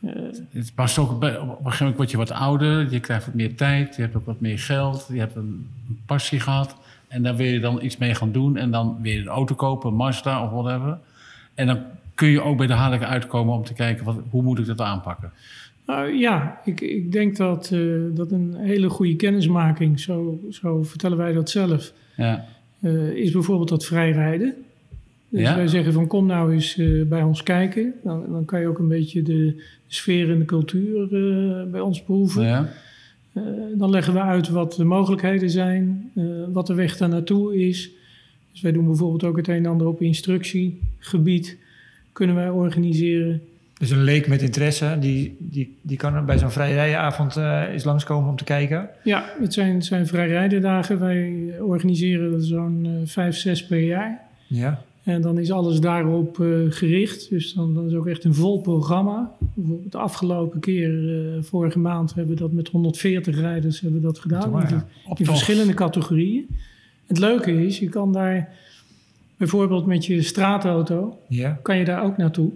Uh, het past ook, op een gegeven moment word je wat ouder, je krijgt wat meer tijd, je hebt ook wat meer geld, je hebt een passie gehad. En daar wil je dan iets mee gaan doen. En dan weer een auto kopen, een Mazda of whatever. En dan kun je ook bij de Harlek uitkomen om te kijken, wat, hoe moet ik dat aanpakken? Uh, ja, ik, ik denk dat, uh, dat een hele goede kennismaking, zo, zo vertellen wij dat zelf, ja. uh, is bijvoorbeeld dat vrijrijden. Dus ja? wij zeggen van kom nou eens bij ons kijken. Dan, dan kan je ook een beetje de sfeer en de cultuur bij ons proeven. Ja. Eh, dan leggen we uit wat de mogelijkheden zijn, eh, wat de weg daar naartoe is. Dus wij doen bijvoorbeeld ook het een en ander op instructiegebied. Kunnen wij organiseren. Dus een leek met interesse, die, die, die kan bij zo'n vrijrijdenavond uh, eens langskomen om te kijken? Ja, het zijn, het zijn vrijrijdendagen. Wij organiseren zo'n uh, vijf, zes per jaar. Ja. En dan is alles daarop uh, gericht. Dus dan, dan, is ook echt een vol programma. Bijvoorbeeld de afgelopen keer, uh, vorige maand, hebben we dat met 140 rijders hebben we dat gedaan. In, in verschillende categorieën. Het leuke is, je kan daar bijvoorbeeld met je straatauto, ja. kan je daar ook naartoe.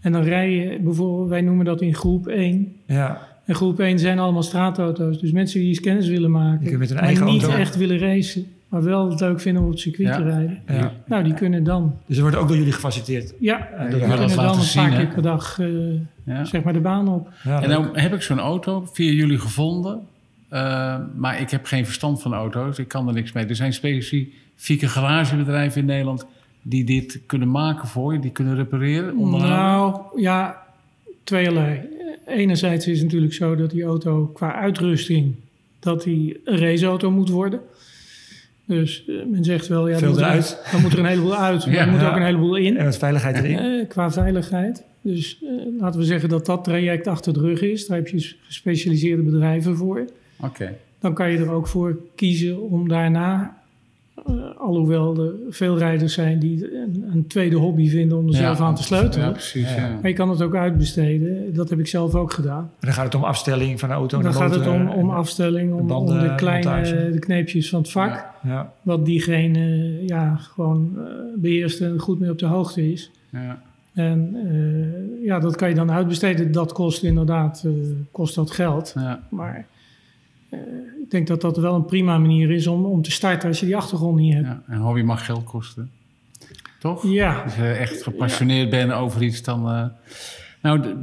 En dan rij je bijvoorbeeld, wij noemen dat in groep 1. Ja. En groep 1 zijn allemaal straatauto's. Dus mensen die eens kennis willen maken, maar niet auto. echt willen racen, maar wel het leuk vinden om op het circuit Ja. te rijden. Ja. Nou, die kunnen dan, Dus er wordt ook door jullie gefaciliteerd. ja, die kunnen laten dan een zien, paar keer per dag, eh, Ja. zeg maar, de baan op. Ja, En nou heb ik zo'n auto via jullie gevonden. eh, maar ik heb geen verstand van auto's. Ik kan er niks mee. Er zijn specifieke garagebedrijven in Nederland die dit kunnen maken voor je, die kunnen repareren. Nou, ja, tweeërlei. Enerzijds is het natuurlijk zo dat die auto qua uitrusting... dat die een raceauto moet worden. Dus eh, men zegt wel... Ja, Veel dan moet er- eruit. Dan moet er een heleboel uit, maar Ja. er moet Ja. ook een heleboel in. En met veiligheid erin. Eh, qua veiligheid. Dus laten we zeggen dat dat traject achter de rug is. Daar heb je gespecialiseerde bedrijven voor. Oké. Dan kan je er ook voor kiezen om daarna... eh, alhoewel er veel rijders zijn die een, een tweede hobby vinden om er zelf aan te sleutelen. Ja, precies. Ja. Maar je kan het ook uitbesteden. Dat heb ik zelf ook gedaan. En dan gaat het om afstelling van de auto. en Dan de gaat het om, en- om afstelling, om, banden, de kleine montage. de kneepjes van het vak. Ja. Ja. Wat diegene ja, gewoon eh, beheerst en goed mee op de hoogte is. Ja. En eh, ja, dat kan je dan uitbesteden. Dat kost inderdaad eh, kost dat geld. Ja. Maar eh, ik denk dat dat wel een prima manier is om, om te starten als je die achtergrond niet hebt. Ja. Een hobby mag geld kosten. Toch? Ja, Als je echt gepassioneerd bent over iets, dan. eh, Nou, de-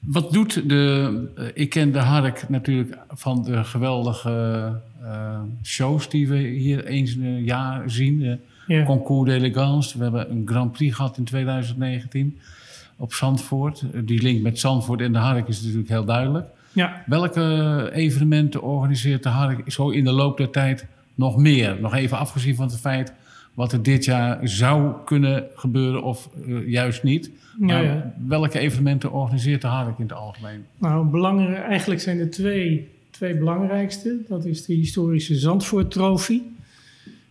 wat doet de. eh, ik ken de Hark natuurlijk van de geweldige eh, shows die we hier eens in een jaar zien. De ja. Concours d'Elegance. We hebben een Grand Prix gehad in 2019 op Zandvoort. Eh, Die link met Zandvoort en de Hark is natuurlijk heel duidelijk. Ja. Welke evenementen organiseert de Hark zo in de loop der tijd nog meer? Nog even afgezien van het feit wat er dit jaar zou kunnen gebeuren of eh, juist niet. Ja, Maar ja. welke evenementen organiseert de Hark in het algemeen? Nou, belangrijk, eigenlijk zijn er twee, twee belangrijkste. Dat is de historische Zandvoort Trofee.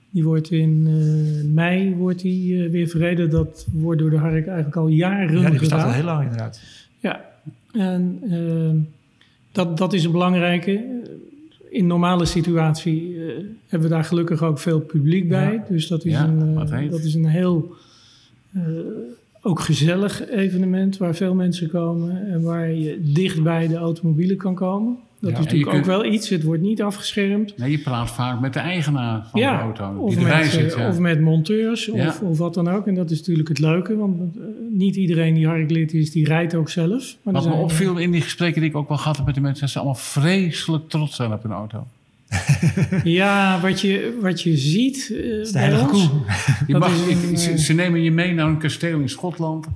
Die wordt in eh, mei wordt die, eh, weer verreden. Dat wordt door de Hark eigenlijk al jaren ja, die bestaat gedaan. al heel lang inderdaad. Ja, en dat, dat is een belangrijke. In normale situatie eh, hebben we daar gelukkig ook veel publiek bij. Ja. Dus dat is, Ja, een, eh, dat is een heel eh, ook gezellig evenement waar veel mensen komen en waar je dicht bij de automobielen kan komen. Dat Ja, is natuurlijk ook kunt- wel iets. Het wordt niet afgeschermd. Nee, je praat vaak met de eigenaar van Ja, de auto, Of die erbij met, zit. eh, Ja. of met monteurs Ja. of, of wat dan ook. En dat is natuurlijk het leuke, want eh, niet iedereen die harklid is, die rijdt ook zelf. Maar Wat me opviel in die gesprekken die ik ook wel gehad heb met de mensen, dat ze allemaal vreselijk trots zijn op hun auto. Ja, wat je, wat je ziet eh, Dat is de bij heilige ons, koe. Je Dat mag, is een, ik- ze, ze nemen je mee naar een kasteel in Schotland.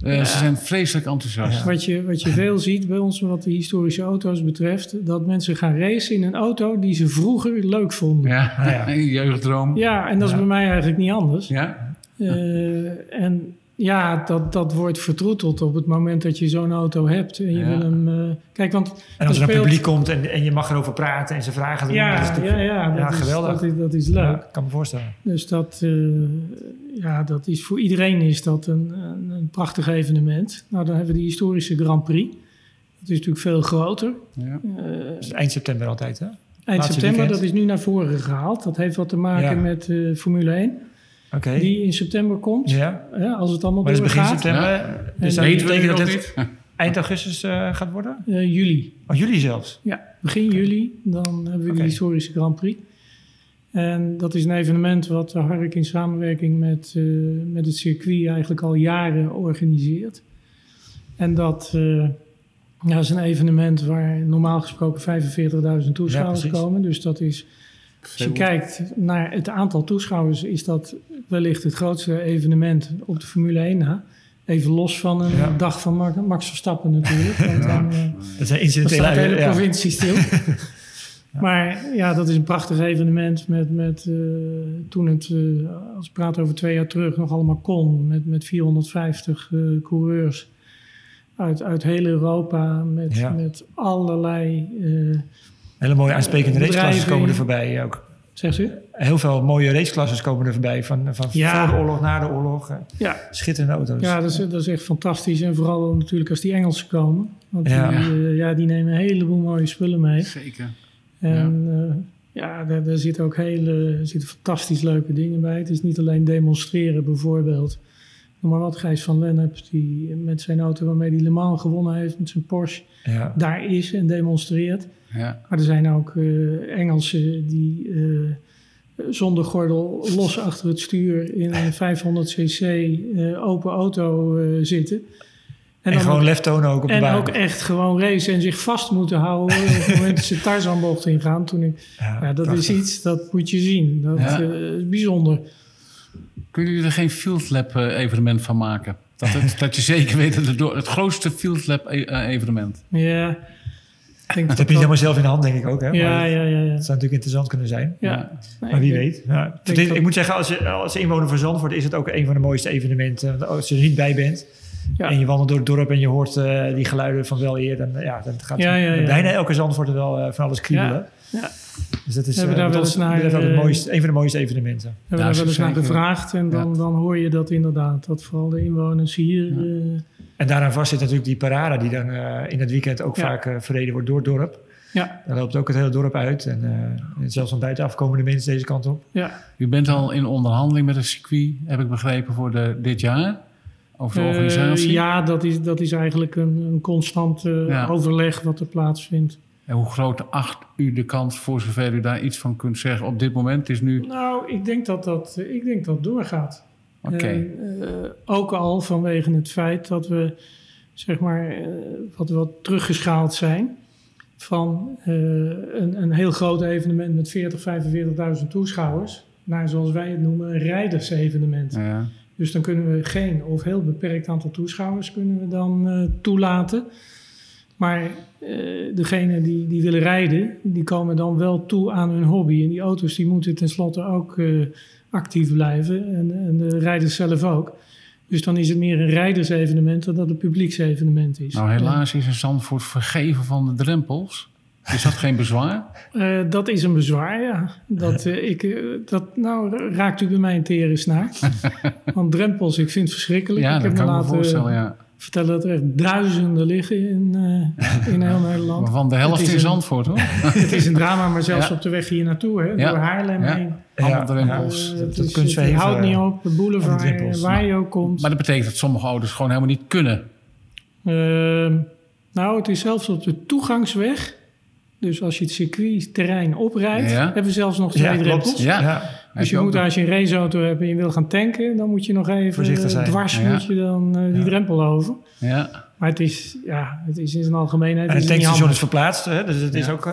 Eh, Ze zijn vreselijk enthousiast. wat je, wat je veel ziet bij ons wat de historische auto's betreft, dat mensen gaan racen in een auto die ze vroeger leuk vonden. Ja, Ja, Ah, ja. jeugddroom. en dat is Ja. bij mij eigenlijk niet anders. Ja? Eh, en ja, dat, dat wordt vertroeteld op het moment dat je zo'n auto hebt en je Ja. wil hem... eh, kijk, want En als er een speelt- publiek komt en, en je mag erover praten en ze vragen... Ja, ja, natuurlijk- ja, dat, Ja, is, geweldig. dat, is, dat is leuk. Ja, ik kan me voorstellen. Dus dat, eh, ja, dat is voor iedereen is dat een, een, een prachtig evenement. Nou, dan hebben we de historische Grand Prix. Dat is natuurlijk veel groter. ja. Eh, eind september altijd, hè? eind Laatste september, weekend. dat is nu naar voren gehaald. Dat heeft wat te maken Ja. met Formule 1, Oké. die in september komt. Ja, als het allemaal maar het is begin september. Dus dat betekent dat het eind augustus eh, gaat worden? Eh, juli. Oh, juli zelfs? Ja, begin juli. Dan hebben we de historische Grand Prix. En dat is een evenement wat de Hark in samenwerking met, eh, met het circuit eigenlijk al jaren organiseert. En dat eh, ja, is een evenement waar normaal gesproken 45.000 toeschouwers precies. komen. Dus dat is, als je kijkt naar het aantal toeschouwers, is dat wellicht het grootste evenement op de Formule 1 na. Even los van een Ja. dag van Ma- Max Verstappen natuurlijk. Want dan, eh, Dat zijn incidentele... de hele provincie stil. Maar ja, dat is een prachtig evenement met, met eh, toen het, eh, als ik praat over twee jaar terug, nog allemaal kon. Met, met 450 eh, coureurs uit, uit heel Europa. Met, Ja. met allerlei... eh, Hele mooie aansprekende Bedrijven. raceklassen komen er voorbij ook. Zegt u? Heel veel mooie raceklasses komen er voorbij. Van, van Ja. voor de oorlog, na de oorlog. eh, Ja, Schitterende auto's. ja dat, is, dat is echt fantastisch. En vooral natuurlijk als die Engelsen komen. Want Ja. die, eh, ja, die nemen een heleboel mooie spullen mee. Zeker. En ja, ja daar, daar zitten ook hele zitten fantastisch leuke dingen bij. Het is niet alleen demonstreren bijvoorbeeld. Noem maar wat, Gijs van Lennep, die met zijn auto waarmee hij Le Mans gewonnen heeft, met zijn Porsche, Ja. daar is en demonstreert. Ja. Maar er zijn ook eh, Engelsen die eh, zonder gordel los achter het stuur in een 500cc eh, open auto zitten. En, dan gewoon lef tonen ook op de en baan. ook echt gewoon racen en zich vast moeten houden op het moment dat ze Tarzanbocht ingaan. Toen ik, ja, dat prachtig. is iets, dat moet je zien. Dat Ja. is bijzonder. Kunnen jullie er geen Field Lab evenement van maken? Dat, het, dat je zeker weet dat het door het grootste Field Lab evenement. Ja, ik denk Dat heb je niet helemaal zelf in de hand, denk ik ook. Hè? Ja, Maar ja, ja. ja. Het zou natuurlijk interessant kunnen zijn. ja. Nee, Maar wie denk- weet. Ja. is- dat- ik moet zeggen, als, je, als inwoner van Zandvoort is het ook een van de mooiste evenementen. Want Als je er niet bij bent Ja. en je wandelt door het dorp en je hoort eh, die geluiden van wel eer, dan, ja, dan gaat Ja, ja, ja. bijna elke Zandvoort er wel eh, van alles kriebelen. Ja. Dus dat is We hebben eh, daar wel eens naar, het mooiste, een van de mooiste evenementen. We hebben Ja, daar wel eens naar gevraagd en dan, dan hoor je dat inderdaad. Dat vooral de inwoners hier... En daaraan vast zit natuurlijk die parade die dan eh, in het weekend ook Ja. vaak eh, verreden wordt door het dorp. ja, Daar loopt ook het hele dorp uit. En, eh, en zelfs van buitenaf komen de mensen deze kant op. ja. U bent al in onderhandeling met het circuit, heb ik begrepen, voor de, dit jaar. Over de organisatie. ja, dat is, dat is eigenlijk een, een constant Ja. overleg wat er plaatsvindt. En hoe groot acht u de kans, voor zover u daar iets van kunt zeggen, op dit moment? Het is nu... Nou, ik denk dat dat, ik denk dat doorgaat. En, eh, ook al vanwege het feit dat we, zeg maar, eh, wat, wat teruggeschaald zijn van eh, een, een heel groot evenement met 40, 45.000 toeschouwers naar, zoals wij het noemen, een rijdersevenement. Ja. Dus dan kunnen we geen of heel beperkt aantal toeschouwers kunnen we dan eh, toelaten. Maar eh degenen die, die willen rijden, die komen dan wel toe aan hun hobby. En die auto's die moeten tenslotte ook eh, actief blijven. En, en de rijders zelf ook. Dus dan is het meer een rijdersevenement dan dat het publieksevenement is. Nou, helaas is een Zandvoort vergeven van de drempels. Is dat geen bezwaar? Eh, dat is een bezwaar, ja. Dat, eh, ik, eh, dat, nou, raakt u bij mij een tere snaar. Want drempels, ik vind het verschrikkelijk. Ja, ik dat heb kan me laten voorstellen, ja. Vertellen dat er echt duizenden liggen in, eh, in heel Nederland. Waarvan de helft in Zandvoort, hoor. Het is een drama, maar zelfs Ja. op de weg hier naartoe, hè, Ja. door Haarlem Ja. heen. Allemaal. Eh, dat- het houdt niet eh, op, de boulevard, van waar je ook komt. Maar dat betekent dat sommige auto's gewoon helemaal niet kunnen. Ehm, nou, het is zelfs op de toegangsweg. Dus als je het circuitterrein oprijdt, Ja. hebben we zelfs nog twee Ja, drempels. Ja. Dus je moet, nog- als je een raceauto hebt en je wil gaan tanken, dan moet je nog even Voorzichtig zijn. dwars Ja. moet je dan eh, die Ja. drempel over. Ja. Maar het is, ja, het is in zijn algemeenheid. En is het tankstation is verplaatst. Hè? Dus het is ook... eh,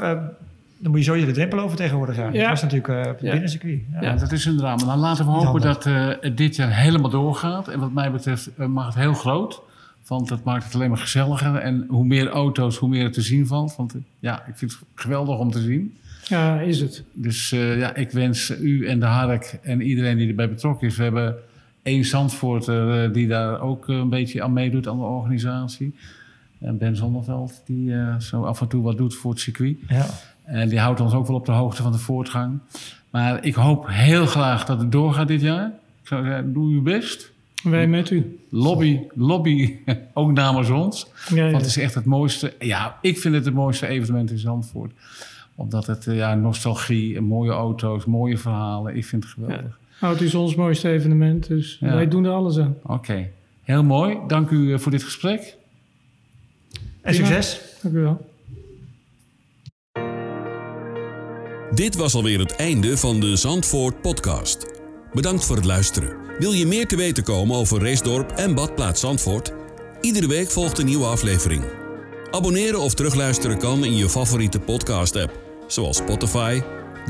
dan moet je sowieso de drempel over tegenwoordig gaan. Ja. Dat was natuurlijk eh, op het Ja. binnencircuit. Ja. Ja, dat is een drama. Dan laten we hopen dat eh, het dit jaar helemaal doorgaat. En wat mij betreft eh, mag het heel groot. Want dat maakt het alleen maar gezelliger. En hoe meer auto's, hoe meer er te zien valt. Want eh, ja, ik vind het geweldig om te zien. Ja, is het. Dus eh, ja, ik wens u en de Hark en iedereen die erbij betrokken is. We hebben één Zandvoorter eh, die daar ook een beetje aan meedoet aan de organisatie. En Ben Zonneveld, die eh, zo af en toe wat doet voor het circuit. Ja. En die houdt ons ook wel op de hoogte van de voortgang. Maar ik hoop heel graag dat het doorgaat dit jaar. Ik zou zeggen, doe uw best. Wij met u. Lobby, lobby ook namens ons. Ja, ja. Want het is echt het mooiste. Ja, ik vind het het mooiste evenement in Zandvoort. Omdat het, eh, ja, nostalgie, mooie auto's, mooie verhalen. Ik vind het geweldig. Nou, het is ons mooiste evenement, dus Ja. wij doen er alles aan. Oké, heel mooi. Dank u eh, voor dit gesprek. En succes. Dank u wel. Dit was alweer het einde van de Zandvoort podcast. Bedankt voor het luisteren. Wil je meer te weten komen over Racedorp en Badplaats Zandvoort? Iedere week volgt een nieuwe aflevering. Abonneren of terugluisteren kan in je favoriete podcast-app, zoals Spotify,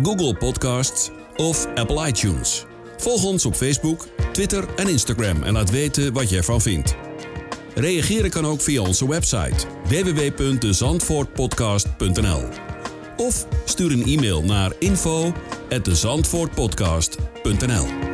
Google Podcasts of Apple iTunes. Volg ons op Facebook, Twitter en Instagram en laat weten wat je ervan vindt. Reageren kan ook via onze website www.dezandvoortpodcast.nl of stuur een e-mail naar info@dezandvoortpodcast.nl.